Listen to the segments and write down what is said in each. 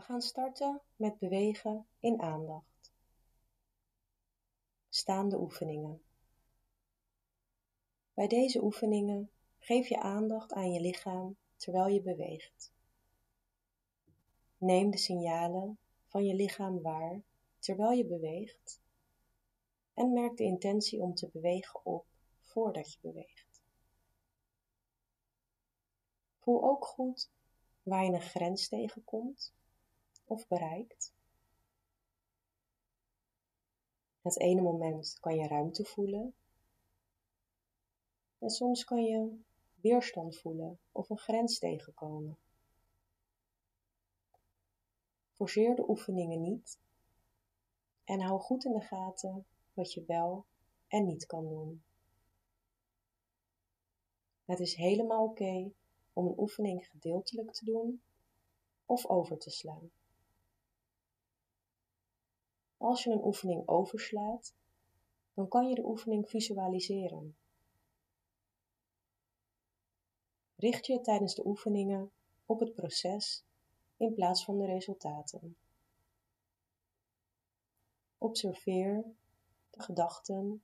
We gaan starten met bewegen in aandacht. Staande oefeningen. Bij deze oefeningen geef je aandacht aan je lichaam terwijl je beweegt. Neem de signalen van je lichaam waar terwijl je beweegt en merk de intentie om te bewegen op voordat je beweegt. Voel ook goed waar je een grens tegenkomt of bereikt. Het ene moment kan je ruimte voelen en soms kan je weerstand voelen of een grens tegenkomen. Forceer de oefeningen niet en hou goed in de gaten wat je wel en niet kan doen. Het is helemaal oké om een oefening gedeeltelijk te doen of over te slaan. Als je een oefening overslaat, dan kan je de oefening visualiseren. Richt je tijdens de oefeningen op het proces in plaats van de resultaten. Observeer de gedachten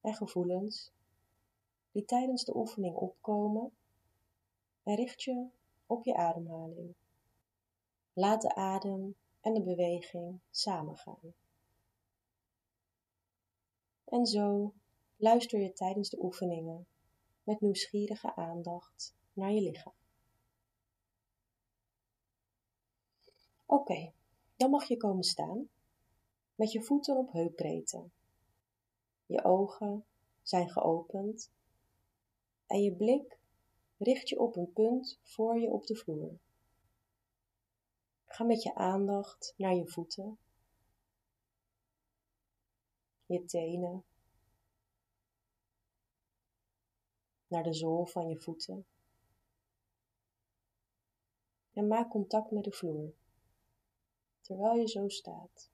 en gevoelens die tijdens de oefening opkomen en richt je op je ademhaling. Laat de adem en de beweging samengaan. En zo luister je tijdens de oefeningen met nieuwsgierige aandacht naar je lichaam. Oké, dan mag je komen staan met je voeten op heupbreedte. Je ogen zijn geopend en je blik richt je op een punt voor je op de vloer. Ga met je aandacht naar je voeten, je tenen, naar de zool van je voeten en maak contact met de vloer terwijl je zo staat.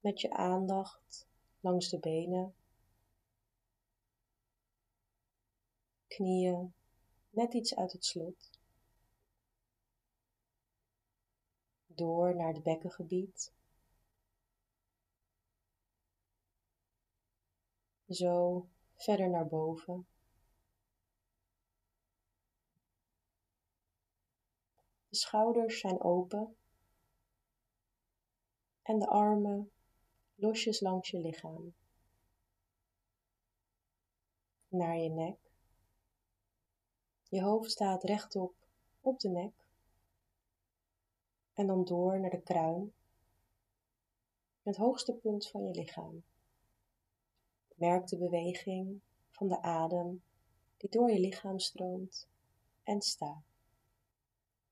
Met je aandacht langs de benen, knieën net iets uit het slot. Door naar het bekkengebied. Zo verder naar boven. De schouders zijn open en de armen losjes langs je lichaam. Naar je nek. Je hoofd staat rechtop op de nek. En dan door naar de kruin, het hoogste punt van je lichaam. Merk de beweging van de adem die door je lichaam stroomt en sta.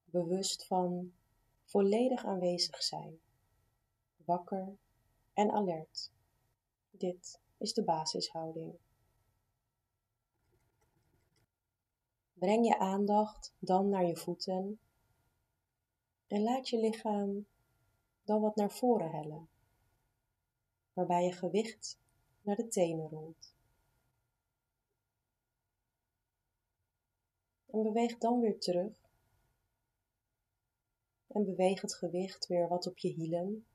Bewust van volledig aanwezig zijn, wakker en alert. Dit is de basishouding. Breng je aandacht dan naar je voeten en laat je lichaam dan wat naar voren hellen, waarbij je gewicht naar de tenen rolt. En beweeg dan weer terug en beweeg het gewicht weer wat op je hielen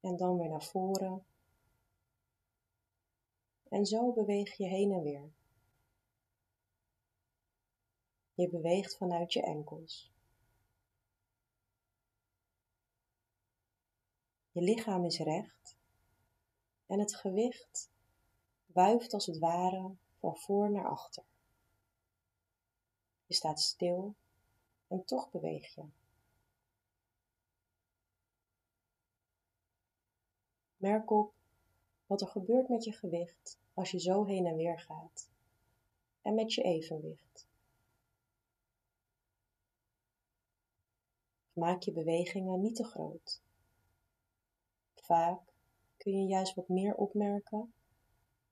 en dan weer naar voren. En zo beweeg je heen en weer. Je beweegt vanuit je enkels. Je lichaam is recht en het gewicht wuift als het ware van voor naar achter. Je staat stil en toch beweeg je. Merk op wat er gebeurt met je gewicht als je zo heen en weer gaat en met je evenwicht. Maak je bewegingen niet te groot. Vaak kun je juist wat meer opmerken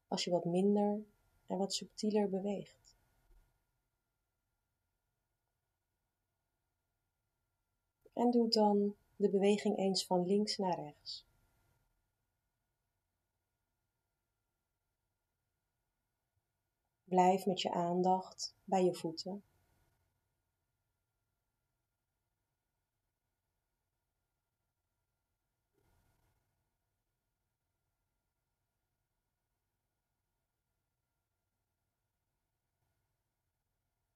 als je wat minder en wat subtieler beweegt. En doe dan de beweging eens van links naar rechts. Blijf met je aandacht bij je voeten.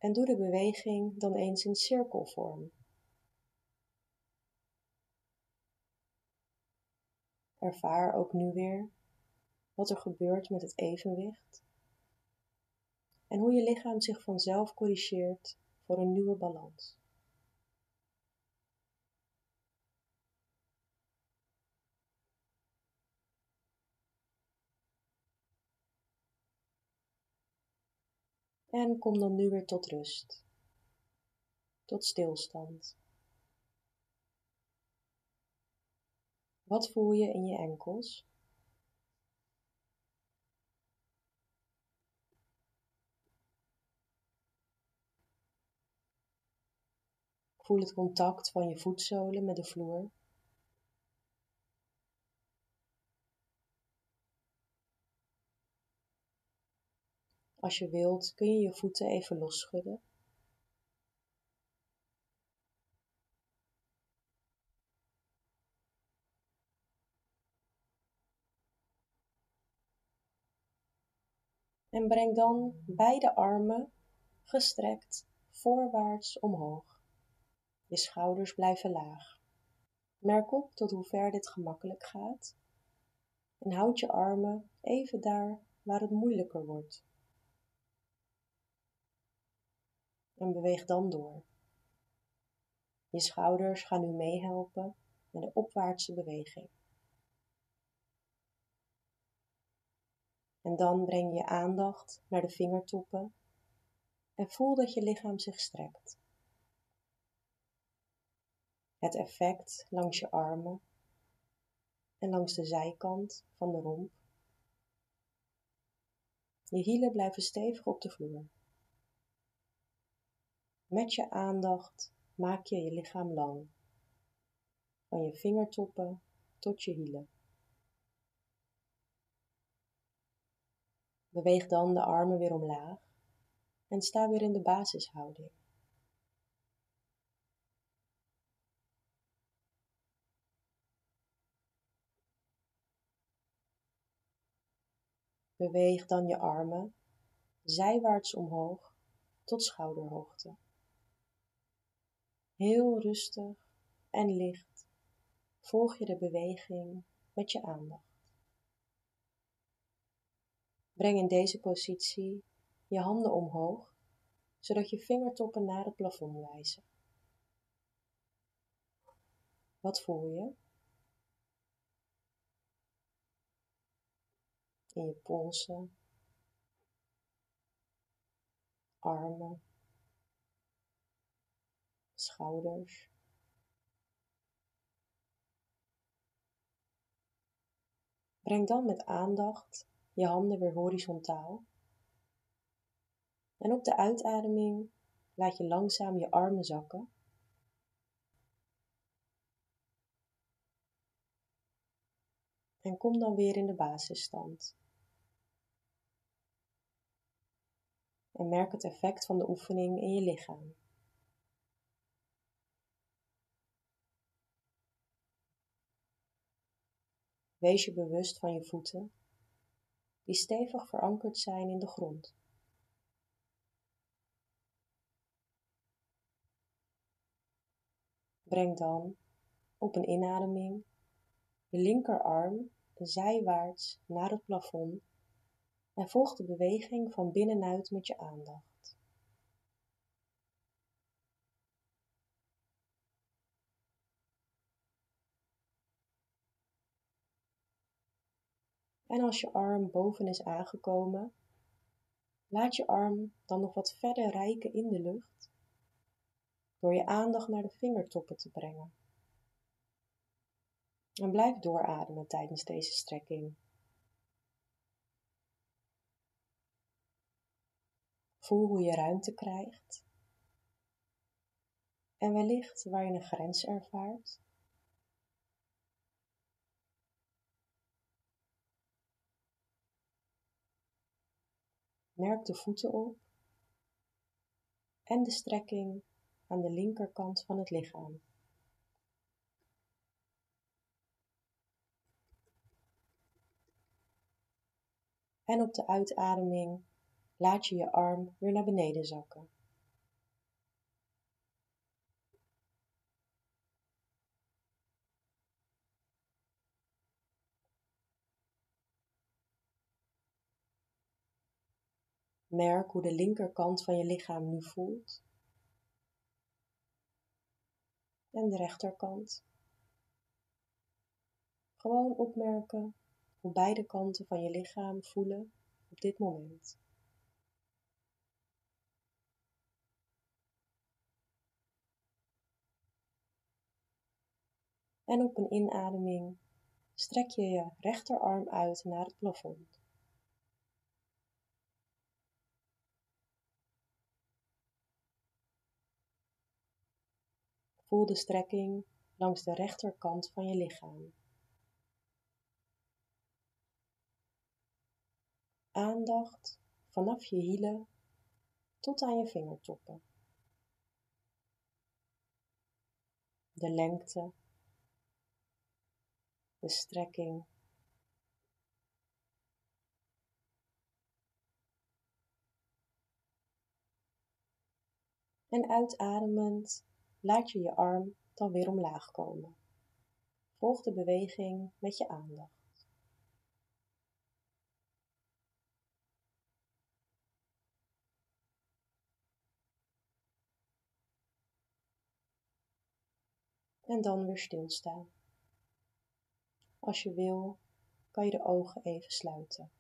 En doe de beweging dan eens in cirkelvorm. Ervaar ook nu weer wat er gebeurt met het evenwicht en hoe je lichaam zich vanzelf corrigeert voor een nieuwe balans. En kom dan nu weer tot rust, tot stilstand. Wat voel je in je enkels? Voel het contact van je voetzolen met de vloer. Als je wilt kun je je voeten even losschudden. En breng dan beide armen gestrekt voorwaarts omhoog. Je schouders blijven laag. Merk op tot hoe ver dit gemakkelijk gaat. En houd je armen even daar waar het moeilijker wordt. En beweeg dan door. Je schouders gaan nu meehelpen met de opwaartse beweging. En dan breng je aandacht naar de vingertoppen en voel dat je lichaam zich strekt. Het effect langs je armen en langs de zijkant van de romp. Je hielen blijven stevig op de vloer. Met je aandacht maak je je lichaam lang, van je vingertoppen tot je hielen. Beweeg dan de armen weer omlaag en sta weer in de basishouding. Beweeg dan je armen zijwaarts omhoog tot schouderhoogte. Heel rustig en licht volg je de beweging met je aandacht. Breng in deze positie je handen omhoog, zodat je vingertoppen naar het plafond wijzen. Wat voel je? In je polsen, armen, Breng dan met aandacht je handen weer horizontaal. En op de uitademing laat je langzaam je armen zakken. En kom dan weer in de basisstand. En merk het effect van de oefening in je lichaam. Wees je bewust van je voeten die stevig verankerd zijn in de grond. Breng dan op een inademing je linkerarm zijwaarts naar het plafond en volg de beweging van binnenuit met je aandacht. En als je arm boven is aangekomen, laat je arm dan nog wat verder reiken in de lucht door je aandacht naar de vingertoppen te brengen. En blijf doorademen tijdens deze strekking. Voel hoe je ruimte krijgt en wellicht waar je een grens ervaart. Merk de voeten op en de strekking aan de linkerkant van het lichaam. En op de uitademing laat je je arm weer naar beneden zakken. Merk hoe de linkerkant van je lichaam nu voelt. En de rechterkant. Gewoon opmerken hoe beide kanten van je lichaam voelen op dit moment. En op een inademing strek je je rechterarm uit naar het plafond. Voel de strekking langs de rechterkant van je lichaam. Aandacht vanaf je hielen tot aan je vingertoppen. De lengte, de strekking. En uitademend laat je je arm dan weer omlaag komen. Volg de beweging met je aandacht. En dan weer stilstaan. Als je wil, kan je de ogen even sluiten.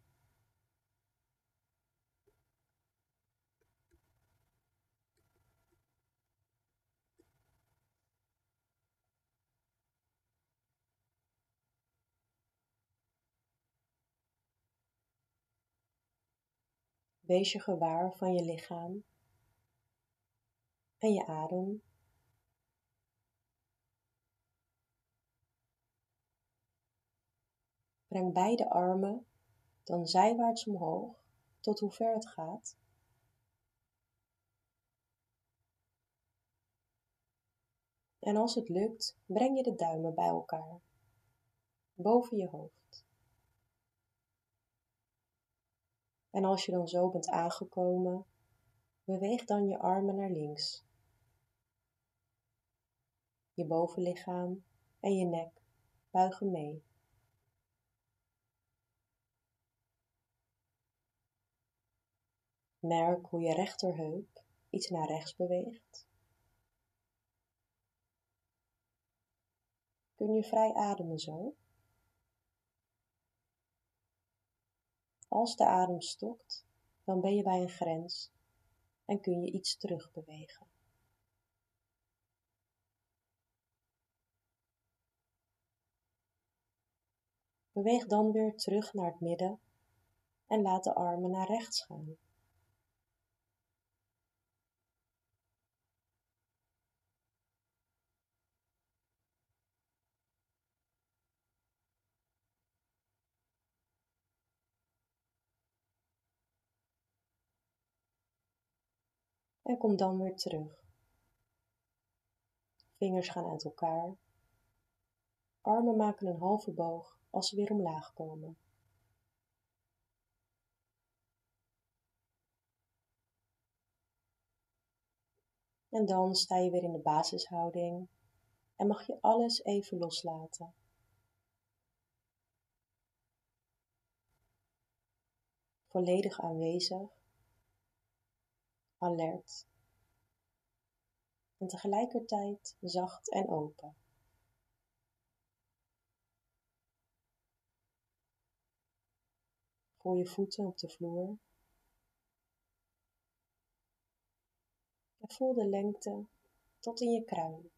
Wees je gewaar van je lichaam en je adem. Breng beide armen dan zijwaarts omhoog tot hoe ver het gaat. En als het lukt, breng je de duimen bij elkaar, boven je hoofd. En als je dan zo bent aangekomen, beweeg dan je armen naar links. Je bovenlichaam en je nek buigen mee. Merk hoe je rechterheup iets naar rechts beweegt. Kun je vrij ademen zo? Als de adem stokt, dan ben je bij een grens en kun je iets terugbewegen. Beweeg dan weer terug naar het midden en laat de armen naar rechts gaan. En kom dan weer terug. Vingers gaan uit elkaar. Armen maken een halve boog als ze weer omlaag komen. En dan sta je weer in de basishouding en mag je alles even loslaten. Volledig aanwezig alert en tegelijkertijd zacht en open. Voel je voeten op de vloer. En voel de lengte tot in je kruin.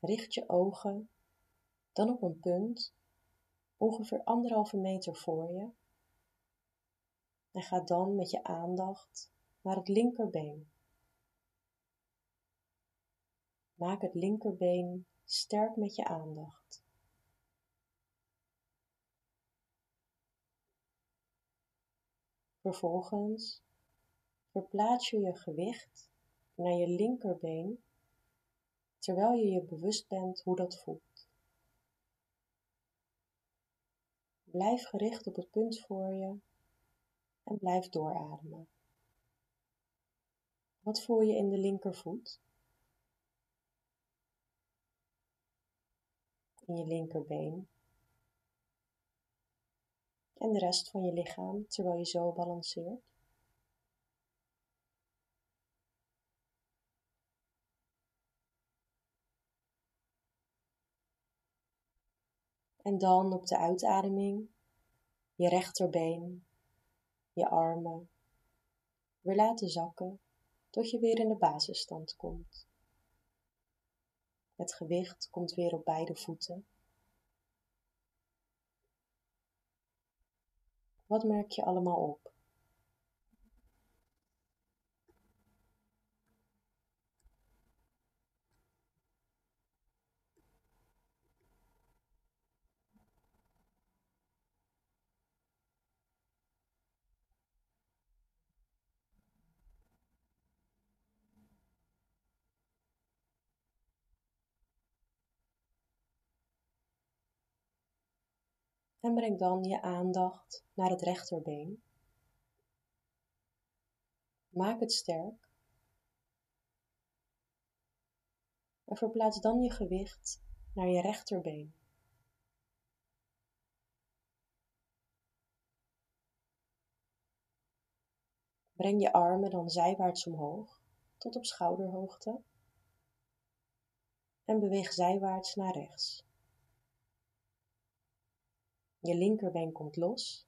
Richt je ogen dan op een punt, ongeveer anderhalve meter voor je, en ga dan met je aandacht naar het linkerbeen. Maak het linkerbeen sterk met je aandacht. Vervolgens verplaats je je gewicht naar je linkerbeen terwijl je je bewust bent hoe dat voelt. Blijf gericht op het punt voor je en blijf doorademen. Wat voel je in de linkervoet? In je linkerbeen? En de rest van je lichaam terwijl je zo balanceert? En dan op de uitademing je rechterbeen, je armen weer laten zakken tot je weer in de basisstand komt. Het gewicht komt weer op beide voeten. Wat merk je allemaal op? En breng dan je aandacht naar het rechterbeen. Maak het sterk. En verplaats dan je gewicht naar je rechterbeen. Breng je armen dan zijwaarts omhoog tot op schouderhoogte en beweeg zijwaarts naar rechts. Je linkerbeen komt los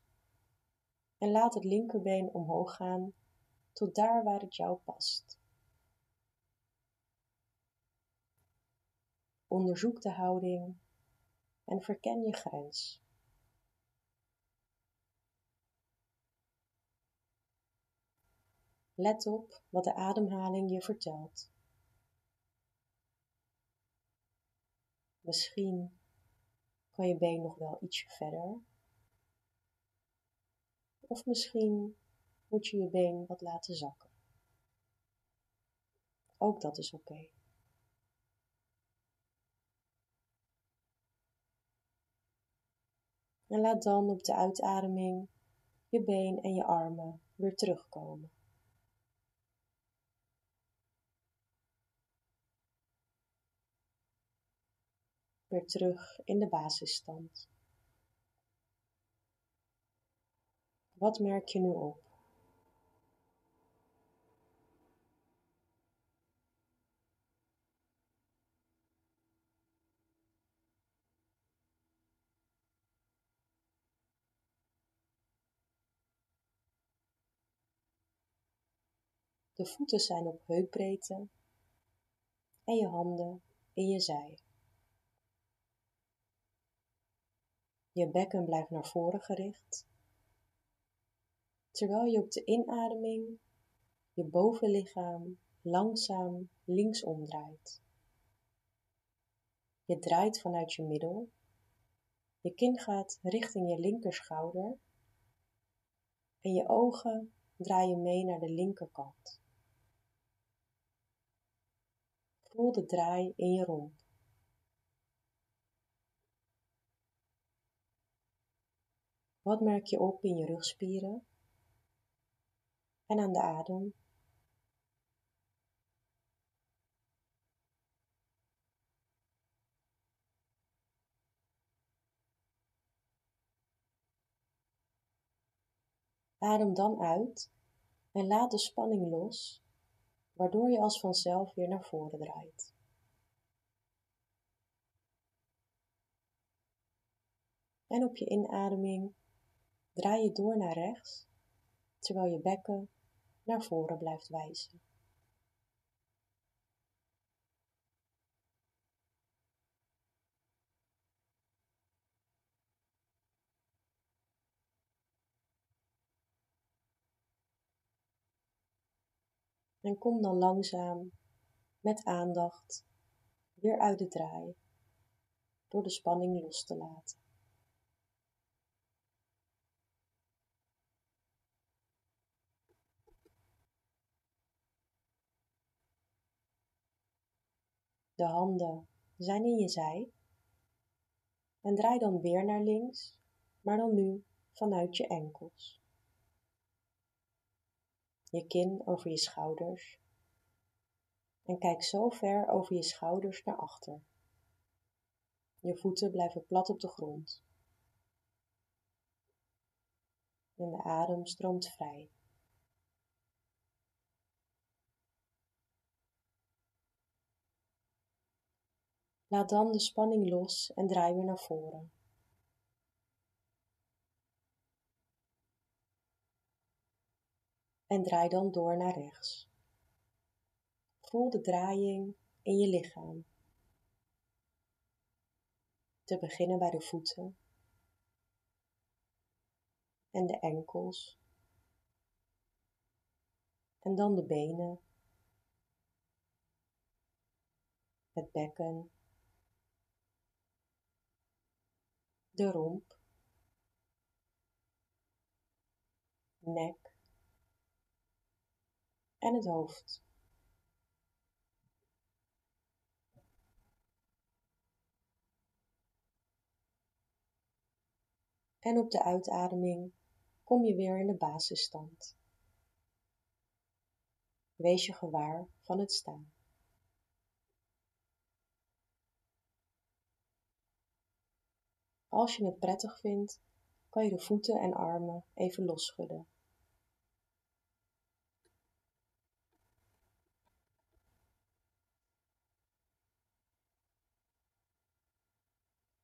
en laat het linkerbeen omhoog gaan tot daar waar het jou past. Onderzoek de houding en verken je grens. Let op wat de ademhaling je vertelt. Misschien kan je been nog wel ietsje verder. Of misschien moet je je been wat laten zakken. Ook dat is oké. En laat dan op de uitademing je been en je armen weer terugkomen. Weer terug in de basisstand. Wat merk je nu op? De voeten zijn op heupbreedte en je handen in je zij. Je bekken blijft naar voren gericht, terwijl je op de inademing je bovenlichaam langzaam linksom draait. Je draait vanuit je middel, je kin gaat richting je linkerschouder en je ogen draaien mee naar de linkerkant. Voel de draai in je romp. Wat merk je op in je rugspieren en aan de adem? Adem dan uit en laat de spanning los, waardoor je als vanzelf weer naar voren draait. En op je inademing Draai je door naar rechts, terwijl je bekken naar voren blijft wijzen. En kom dan langzaam met aandacht weer uit de draai door de spanning los te laten. De handen zijn in je zij en draai dan weer naar links, maar dan nu vanuit je enkels. Je kin over je schouders en kijk zo ver over je schouders naar achter. Je voeten blijven plat op de grond. En de adem stroomt vrij. Laat dan de spanning los en draai weer naar voren. En draai dan door naar rechts. Voel de draaiing in je lichaam. Te beginnen bij de voeten en de enkels en dan de benen, het bekken, de romp, nek en het hoofd. En op de uitademing kom je weer in de basisstand. Wees je gewaar van het staan. Als je het prettig vindt, kan je de voeten en armen even losschudden.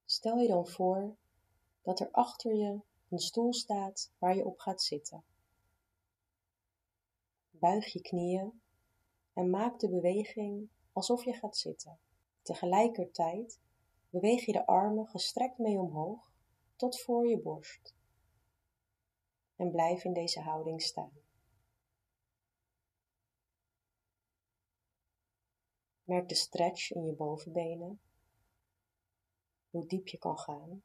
Stel je dan voor dat er achter je een stoel staat waar je op gaat zitten. Buig je knieën en maak de beweging alsof je gaat zitten. Tegelijkertijd beweeg je de armen gestrekt mee omhoog tot voor je borst. En blijf in deze houding staan. Merk de stretch in je bovenbenen, hoe diep je kan gaan.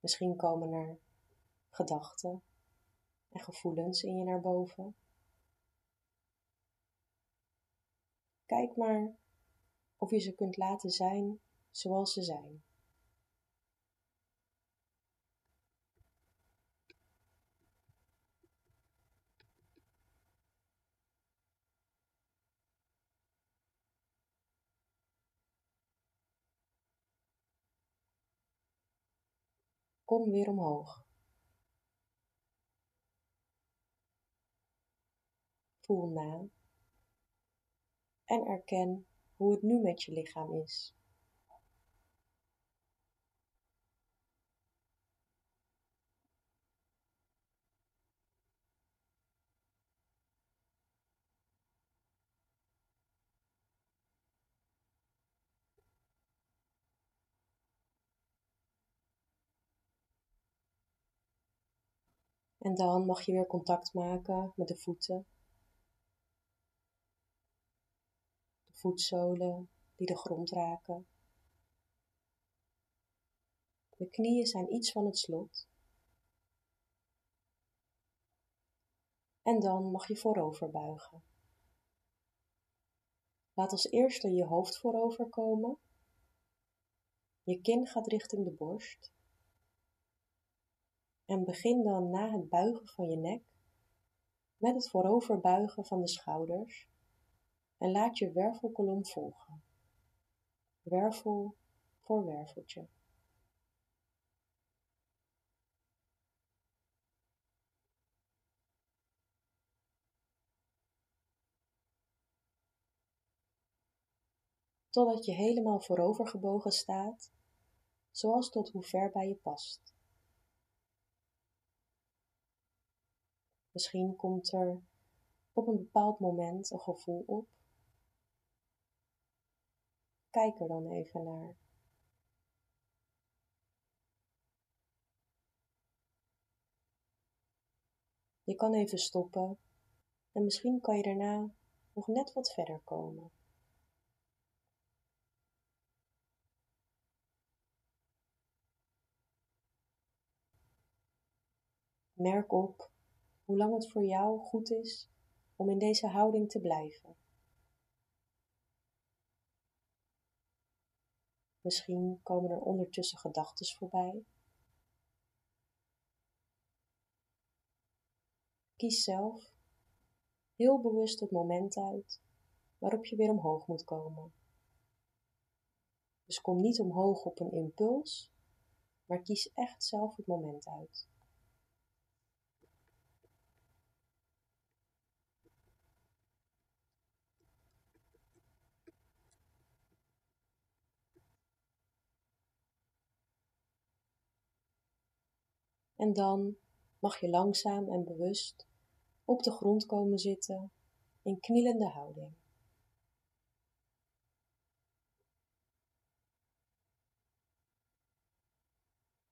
Misschien komen er gedachten en gevoelens in je naar boven. Kijk maar of je ze kunt laten zijn zoals ze zijn. Kom weer omhoog. Na en erken hoe het nu met je lichaam is. En dan mag je weer contact maken met de voeten. Voetzolen die de grond raken. De knieën zijn iets van het slot. En dan mag je voorover buigen. Laat als eerste je hoofd voorover komen. Je kin gaat richting de borst en begin dan na het buigen van je nek met het vooroverbuigen van de schouders en laat je wervelkolom volgen. Wervel voor werveltje. Totdat je helemaal voorover gebogen staat, zoals tot hoe ver bij je past. Misschien komt er op een bepaald moment een gevoel op. Kijk er dan even naar. Je kan even stoppen en misschien kan je daarna nog net wat verder komen. Merk op hoe lang het voor jou goed is om in deze houding te blijven. Misschien komen er ondertussen gedachten voorbij. Kies zelf heel bewust het moment uit waarop je weer omhoog moet komen. Dus kom niet omhoog op een impuls, maar kies echt zelf het moment uit. En dan mag je langzaam en bewust op de grond komen zitten in knielende houding.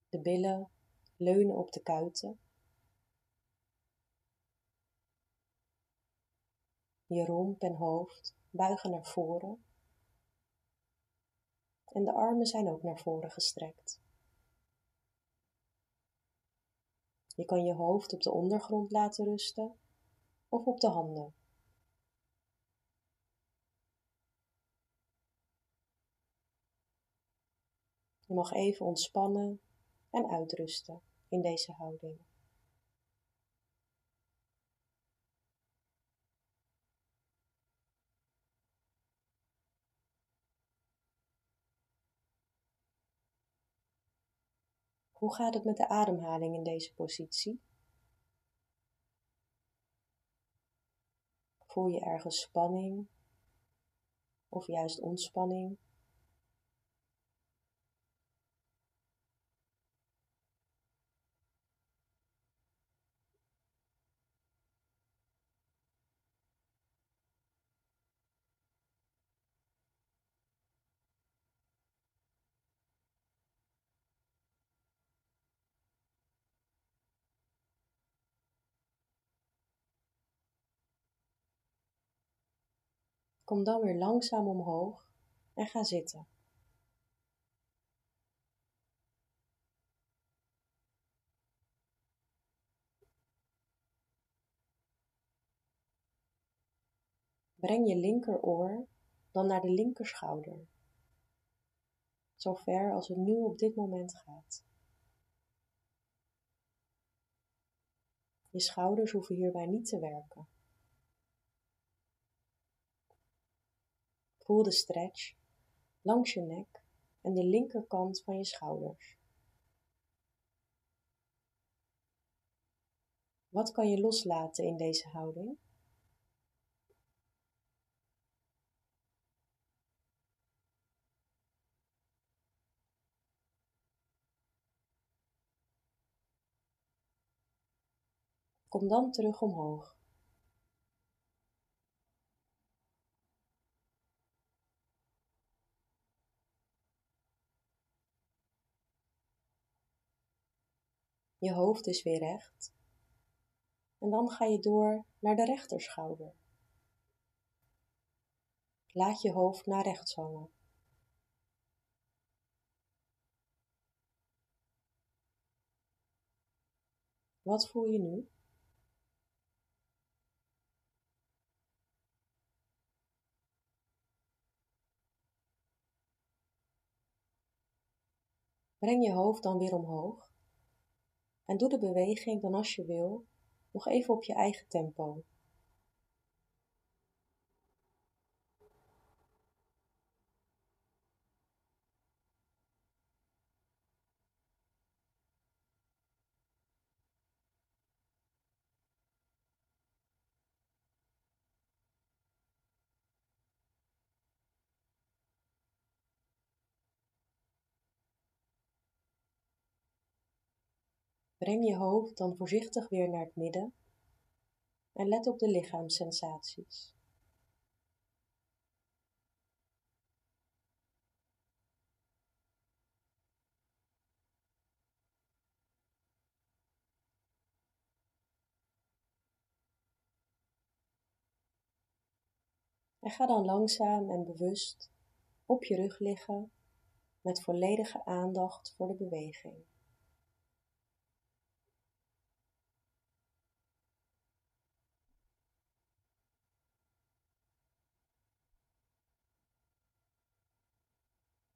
De billen leunen op de kuiten. Je romp en hoofd buigen naar voren. En de armen zijn ook naar voren gestrekt. Je kan je hoofd op de ondergrond laten rusten of op de handen. Je mag even ontspannen en uitrusten in deze houding. Hoe gaat het met de ademhaling in deze positie? Voel je ergens spanning of juist ontspanning? Kom dan weer langzaam omhoog en ga zitten. Breng je linkeroor dan naar de linkerschouder, zo ver als het nu op dit moment gaat. Je schouders hoeven hierbij niet te werken. Voel de stretch langs je nek en de linkerkant van je schouders. Wat kan je loslaten in deze houding? Kom dan terug omhoog. Je hoofd is weer recht. En dan ga je door naar de rechterschouder. Laat je hoofd naar rechts hangen. Wat voel je nu? Breng je hoofd dan weer omhoog en doe de beweging dan als je wil nog even op je eigen tempo. Breng je hoofd dan voorzichtig weer naar het midden en let op de lichaamssensaties. En ga dan langzaam en bewust op je rug liggen met volledige aandacht voor de beweging.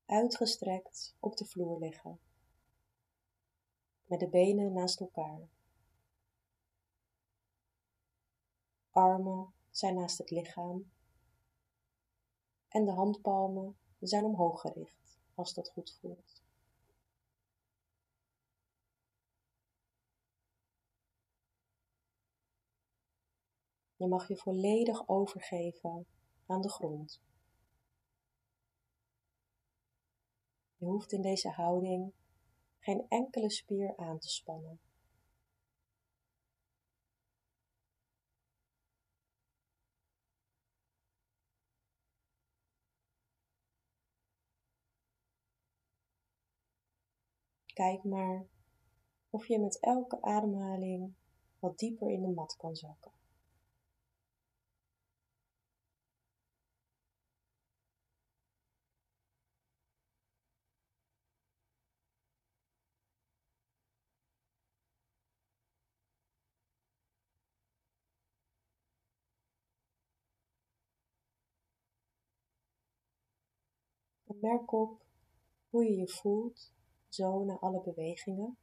Uitgestrekt op de vloer liggen, met de benen naast elkaar. Armen zijn naast het lichaam en de handpalmen zijn omhoog gericht als dat goed voelt. Je mag je volledig overgeven aan de grond. Je hoeft in deze houding geen enkele spier aan te spannen. Kijk maar of je met elke ademhaling wat dieper in de mat kan zakken. Merk op hoe je je voelt zo na alle bewegingen.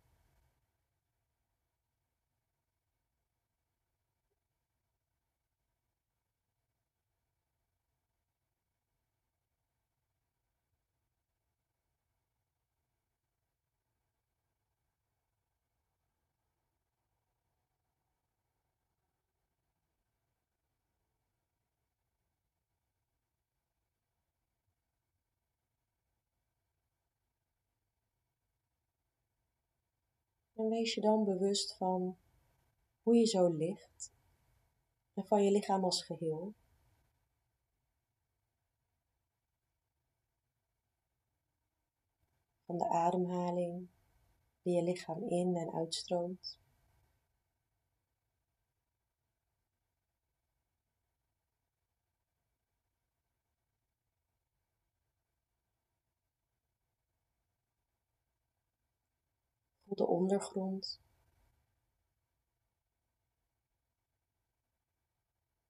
En wees je dan bewust van hoe je zo ligt en van je lichaam als geheel. Van de ademhaling die je lichaam in en uitstroomt. De ondergrond.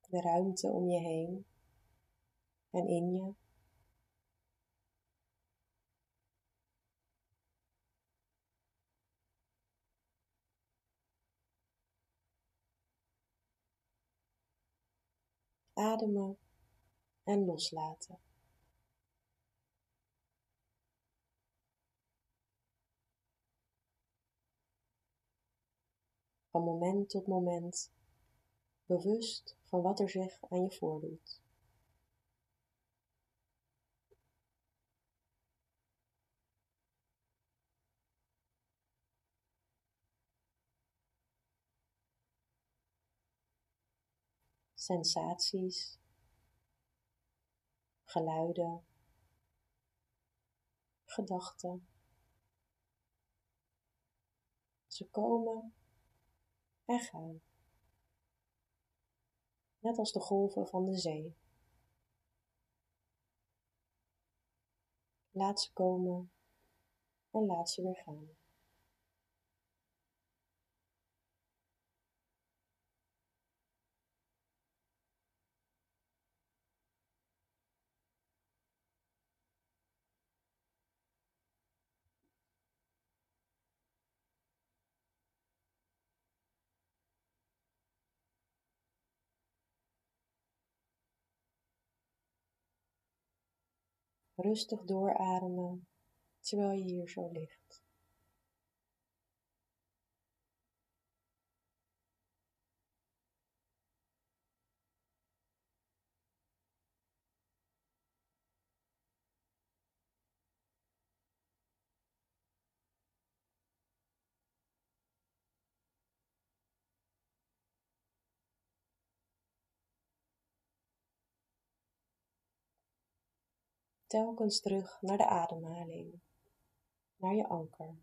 De ruimte om je heen en in je. Ademen en loslaten. Van moment tot moment, bewust van wat er zich aan je voordoet. Sensaties, geluiden, gedachten. Ze komen en gaan. Net als de golven van de zee. Laat ze komen en laat ze weer gaan. Rustig doorademen terwijl je hier zo ligt. Telkens terug naar de ademhaling, naar je anker.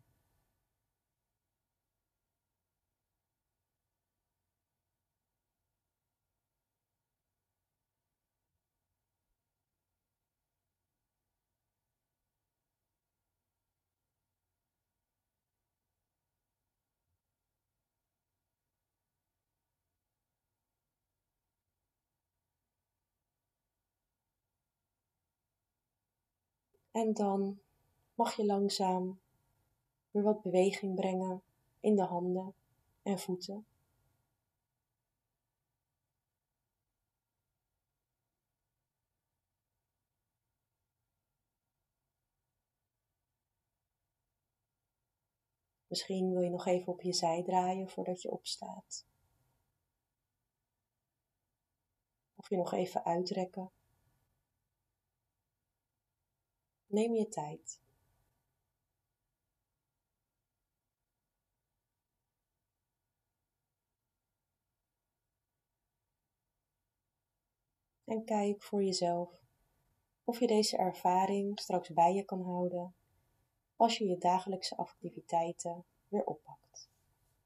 En dan mag je langzaam weer wat beweging brengen in de handen en voeten. Misschien wil je nog even op je zij draaien voordat je opstaat. Of je nog even uitrekken. Neem je tijd. En kijk voor jezelf of je deze ervaring straks bij je kan houden als je je dagelijkse activiteiten weer oppakt.